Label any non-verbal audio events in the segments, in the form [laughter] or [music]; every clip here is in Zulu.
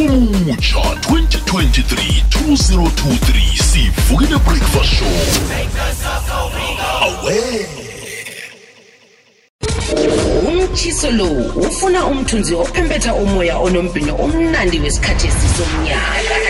ngonyaka omutsha 2023 2023 sivukile breakfast show. Awe. Umtshiso lo ufuna umthunzi ophempetha umoya onombhino omnandi wesikhathi esisomnyaka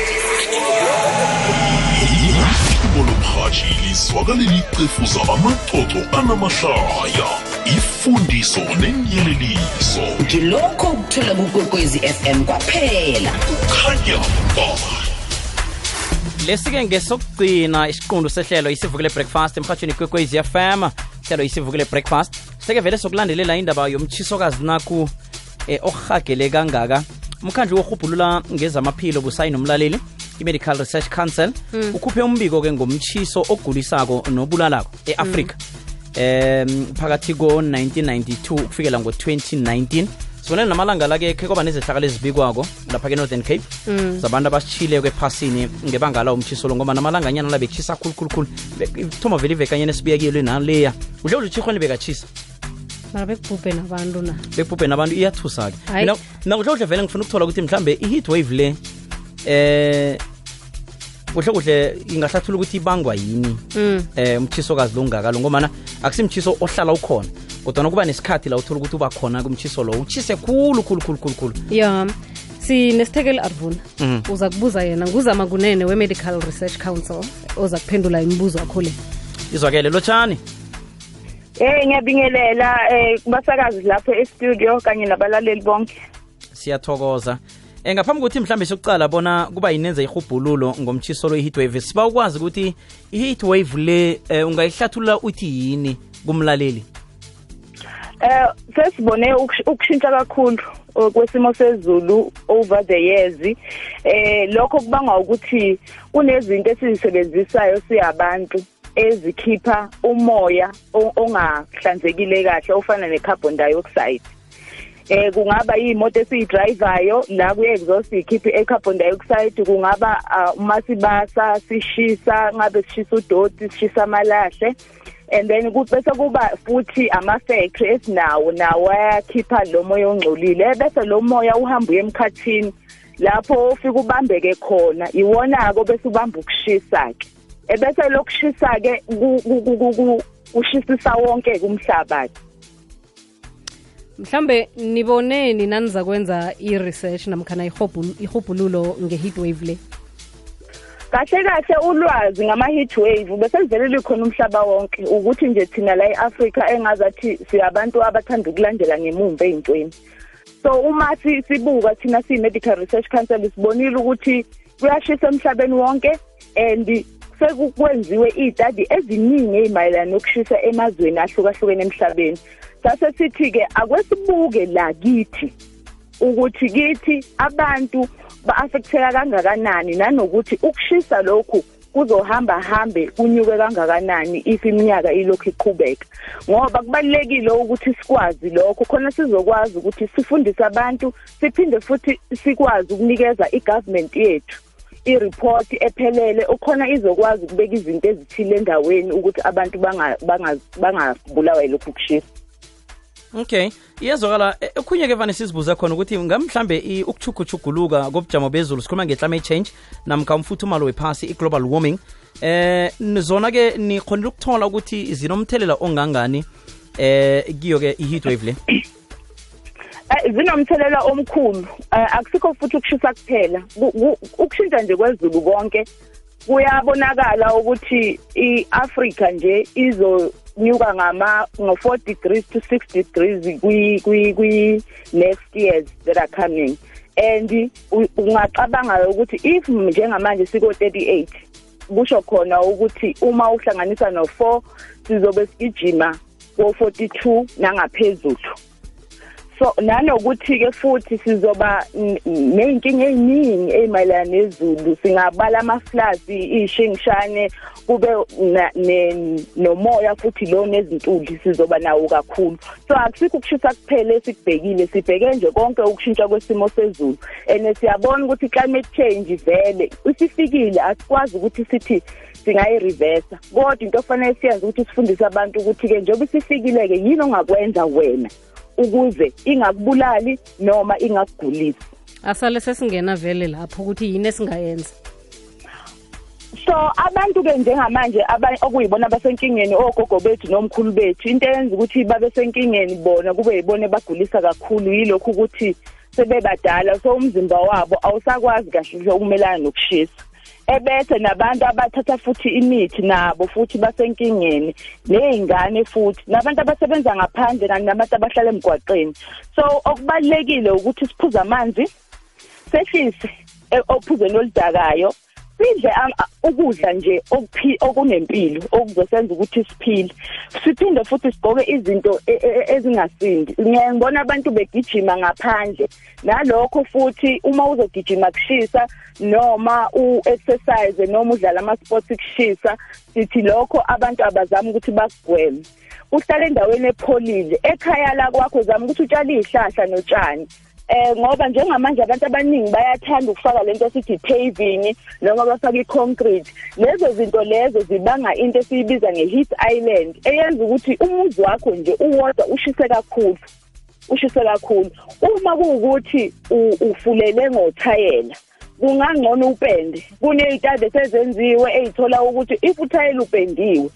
ihubo lomhatshi lizwakaleli icefuza amaxoxo anamahlaya ifundiso nenyeleliso ngilokho okuthola kukwekwezi fm kwaphela. Kukhanya ba. Lesi-ke ngesokugcina isiqundu sehlelo isivukile breakfast emhatshweni kwekwezi fm hlelo isivukile breakfast seke vele sokulandelela indaba yomtshisokazi nakhu eh, orhagele kangaka. Umkhandlu wohubhulula ngezamaphilo busayi nomlaleli i-medical research council ukhuphe umbiko-ke ngomtshiso ogulisako nobulalako e-afrika um phakathi ko-1992 ukufikela ngo-2019 sibonele namalanga la-ke khe kwaba nezehlakalo ezibikwako lapha ke-northern cape. Zabantu abasitshileko ephasini ngebanga la umtshiso lo ngoba namalanga namalanganyana la bekutshisa khulukhulukhulu thoma vele ivekanyana esibuyakile naleya. Udle udle utshirhweni bekatshisa mara bekubhubhe nabantu na? Bekubhubhe nabantu iyathusa-ke. Mina udle kuhle vele ngifuna ukuthola ukuthi mhlambe i-heat wave le eh kuhle kuhle ingahlathula ukuthi ibangwa yini Mm. eh umtshisokazi lo ngaka ngomana akusimtshiso ohlala ukhona kodwa nokuba nesikhathi la uthola ukuthi uba khona lowo lo utshise khulu khulu khulu khulu khulu ya sinesithekeli arvuna mm. uza kubuza yena nguzama kunene we-medical research council oza kuphendula imibuzo wakho le izwakele lotshani Eh ngiyabingelela eh kubasakazi lapho e-studio kanye nabalaleli bonke. siyathokoza um ngaphambi kokuthi mhlambe sokucala bona kuba yinenza ihubhululo ngomtshiso lo i-heat wave siba ukwazi ukuthi i-heat wave le um ungayihlathulula uthi yini kumlaleli Eh sesibone ukush- ukushintsha kakhulu uh, kwesimo sezulu over the years. Eh lokho kubanga ukuthi kunezinto esizisebenzisayo siyabantu ezikhipha umoya o- ongahlanzekile kahle ofana ne-carbon dioxide. Eh kungaba iy'moto esiyidrivayo la ku-exhaust ikhiphe e-carbon dioxide kungaba ah, uma sibasa sishisa ngabe sishisa udoti sishisa amalahle. And then bese kuba futhi ama-factory esinawo nawo ayakhipha lo moya ongcolile. Bese lo moya uhamba uye emkhathini lapho ufika ubambeke khona. Iwona-ko bese ubamba ukushisa-ke. Ebese lokushisa-ke ku- ku- ku- mhlambe niboneni naniza kwenza i-research namkhana ihubhululo nge-heat wave le? Kahle kahle ulwazi ngama-heat wave bese livelele khona umhlaba wonke ukuthi nje thina la e-afrika engazathi siyabantu abathanda ukulandela ngemumva ey'ntweni. So uma sibuka thina siyi-medical research council sibonile ukuthi kuyashisa emhlabeni wonke and sekwenziwe iy'tadi eziningi ey'mayelana nokushisa emazweni ahlukahlukene emhlabeni. Sase sithi-ke akwesibuke la kithi ukuthi kithi abantu ba-affecteka kangakanani nanokuthi ukushisa lokhu kuzohamba hambe kunyuke kangakanani if iminyaka ilokhu iqhubeka. Ngoba kubalulekile ukuthi sikwazi lokho khona sizokwazi ukuthi sifundise abantu siphinde futhi sikwazi ukunikeza i-government yethu. I-report ephelele okhona izokwazi ukubeka izinto ezithile endaweni ukuthi abantu banga- banga- bangabulawa yilokhu kushisa okay. Iyezwakala e- okhunye-ke vane sizibuza khona ukuthi ngamhlambe ukuchuguchuguluka kobujamo bezulu sikhuluma nge-climate change namkha umfuthumalo wephasi i-global warming. Eh zona-ke nikhonile ukuthola ukuthi zinomthelela ongangani eh kiyo-ke i-heat wave le [coughs] zinomthelela omkhulu. Eh, akusikho futhi ukushisa kuphela. Ku- ku- ukushintsha nje kwezulu konke kuyabonakala ukuthi i-Africa nje izonyuka ngama ngo-4 degrees to 6 degrees kwi kwi kwi next years that are coming. And u- ungacabanga ukuthi if njengamanje siko 38 kusho khona ukuthi uma uhlanganisa no4 sizobe sigijima ko42 nangaphezulu. So nanokuthi ke futhi sizoba n- neyinkinga eziningi ezimayelana nezulu singabala ama-floods iy'shingishane kube nomoya futhi lo nezintuli sizoba nawo kakhulu. So akusikho ukushisa kuphela esikubhekile sibheke nje konke ukushintsha kwesimo sezulu. And siyabona ukuthi i-climate change vele isifikile asikwazi ukuthi sithi singayirivesa. Kodwa into ofanele siyazi ukuthi sifundise abantu ukuthi-ke njengoba isifikile-ke yini ongakwenza wena? Ukuze ingakubulali noma ingakugulisi. Asale sesingena vele lapho ukuthi yini esingayenza. So abantu-ke njengamanje aba- okuyibona abasenkingeni ogogo bethu nomkhulu bethu into eyenza ukuthi babe senkingeni bona kube yibona bagulisa kakhulu yilokhu ukuthi sebebadala. So umzimba wabo awusakwazi kahle ukumelana nokushisa. Ebese nabantu abathatha futhi imithi nabo futhi basenkingeni nezingane futhi nabantu abasebenza ngaphandle kanti nabantu abahlala emgwaqeni. So okubalekile ukuthi siphuze amanzi sehlise e- ophuzweni oludakayo sidle am- a- ukudla nje okuphi okunempilo okuzosenza ukuthi siphile. Siphinde futhi sigqoke izinto e- e- ezingasindi ngiyaye ngibona abantu begijima ngaphandle. Nalokho futhi uma uzogijima kushisa noma u-exercise noma udlala ama-sports kushisa sithi lokho abantu abazama ukuthi bakugweme uhlala endaweni epholile. Ekhaya la kwakho zama ukuthi utshale iy'hlahla notshani. Eh ngoba njengamanje abantu abaningi bayathanda ukufaka lento sithi paving noma bafaka i-concrete. Lezo zinto lezo zibanga into esiyibiza nge-heat island eyenza ukuthi umuzi wakho nje uwodwa ushise kakhulu ushise kakhulu. Uma kuwukuthi ufulele ngothayela kungangcono upende. Kuney'tade sezenziwe ey'thola ukuthi if uthayela upendiwe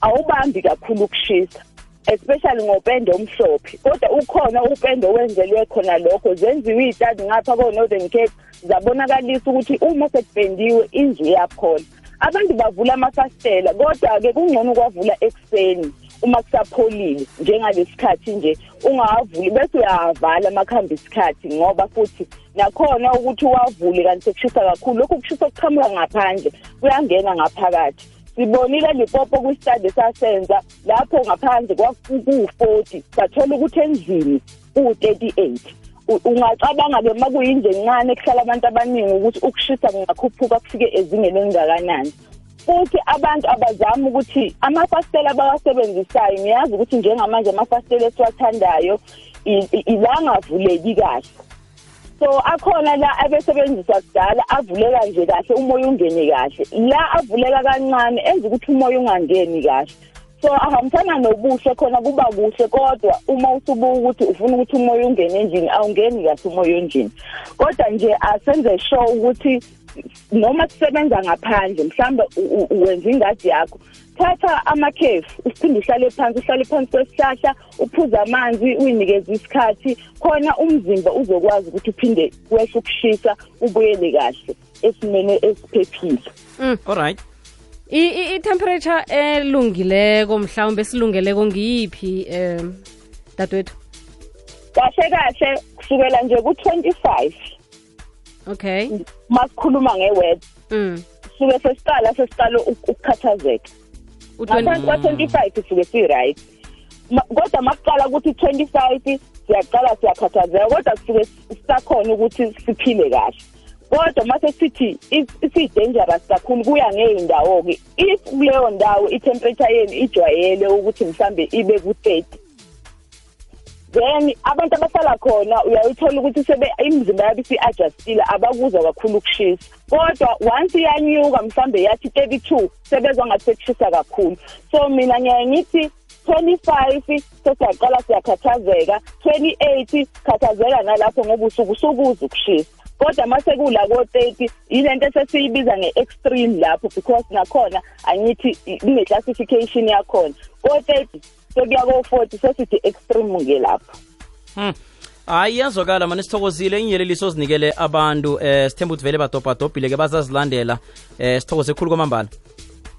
awubambi kakhulu ukushisa. Especially ngopende omhlophe kodwa ukhona upende owenzelwe khona lokho. Zenziwe iy'tadi ngapha ko-northern cape zabonakalisa ukuthi uma sekupendiwe indlu iyaphola abantu bavula amafastela kodwa-ke kungcono ukwavula ekuseni uma kusapholile njengalesikhathi nje ungawavuli bese uyawavala makuhamba isikhathi ngoba futhi nakhona ukuthi uwavule kanti sekushisa kakhulu. Lokhu kushisa okuqhamuka ngaphandle kuyangena ngaphakathi. Sibonile lipopo kwisitade sasenza lapho ngaphandle kwaku-40 sathola ukuthi endlini ku-38 U- ungacabanga-ke uma kuyindlu encane kuhlala abantu abaningi ukuthi ukushisa kungakhuphuka kufike ezingeni elingakanani. Futhi abantu abazama ukuthi amafastela abawasebenzisayo ngiyazi ukuthi njengamanje amafastela esiwathandayo i- i- ila angavuleki kahle. So akhona la abesebenzisa kudala avuleka nje kahle umoya ungene kahle. La avuleka kancane enza ukuthi umoya ungangeni kahle. So ahambisana nobuhle khona kuba kuhle kodwa uma usubuka ukuthi ufuna ukuthi umoya ungene endlini awungeni kahle umoya endlini. Kodwa nje asenze sure ukuthi noma sisebenza ngaphandle mhlambe uwenza ingadi yakho thatha amakhefu usiphinde uhlale phansi uhlale phansi kwesihlahla uphuze amanzi uyinikeze isikhathi khona umzimba uzokwazi ukuthi uphinde wehle ukushisa ubuyele kahle esimeni esiphephile. Alright I- i- i-temperature elungileko mhlawumbe esilungeleko ngiyiphi um dadewethu? Kahle kahle kusukela nje ku-25 okay. Masikhuluma nge-web mm. suke sesiqala sesiqala uk- ukukhathazeka. U- ngaphansi kwa-25 suke si-right. Ma- kodwa makuqala ukuthi 25 siyaqala siyakhathazeka kodwa suke sisakhona ukuthi siphile kahle. Kodwa mase sithiisi-dangerous kakhulu kuya ngey'ndawo-ke. If kuleyo ndawo i-temperature yenu ijwayele ukuthi mhlambe ibe ku-30 then abantu abahlala khona uyayithola ukuthi sebe imizimba yabo isi-adjustile abakuzwa kakhulu ukushisa. Kodwa once iyanyuka mhlambe yathi 32 sebezwa ngathi sekushisa kakhulu. So mina ngiyaye ngithi 25 sesiyaqala siyakhathazeka. 28 khathazeka nalapho ngoba usuke usukuza ukushisa. Kodwa mase kula ko-30 yilento esesiyibiza nge-extreme lapho because nakhona angithi kune-classification yakhona. Ko-30 sekuya ko-40 sesithi extreme-ke lapho Hmm. hayi iyazwakala mani sithokozile. Inyeleliso zinikele abantu eh sithemba ukuthi vele badobhadobhile ke bazazilandela. Eh sithokoze khulu kwamambala.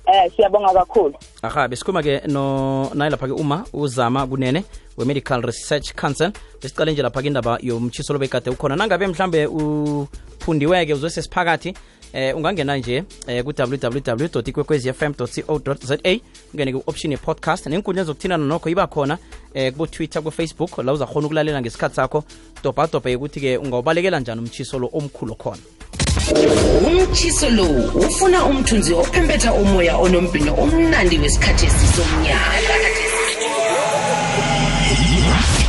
Eh siyabonga kakhulu. Aha besikhuluma-ke no naye lapha-ke uma uzama kunene we-medical research council. Besicale nje lapha-ke indaba yomtshiso lobekade ukhona. Nangabe mhlambe uphundiweke uzwe sesiphakathi eh ungangena nje eh ku-www ikwekwezfm co za ungene ku-option ye-podcast. Nenkundla zokuthintana nokho iba khona eh kubo-twitter ku Facebook la uzakhona ukulalela ngesikhathi sakho. Dobhadobhe ukuthi-ke ungawubalekela njani umtshiso lo omkhulu khona. Umtshiso lo ufuna umthunzi ophempetha umoya onombhino omnandi wesikhathi esisomnyaka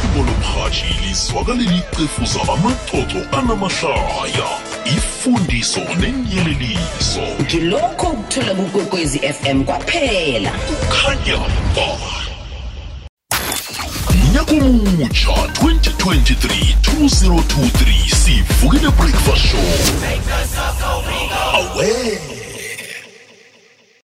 ibo lomhatshi lizwakaleli icefuza amaxoxo anamahlaya ifundiso nenyeleliso ngilokho ukuthola kukwekwezi fm kwaphela. Khanya ba. Nyaka umutsha 2023 2023 sivukile breakfast show. Away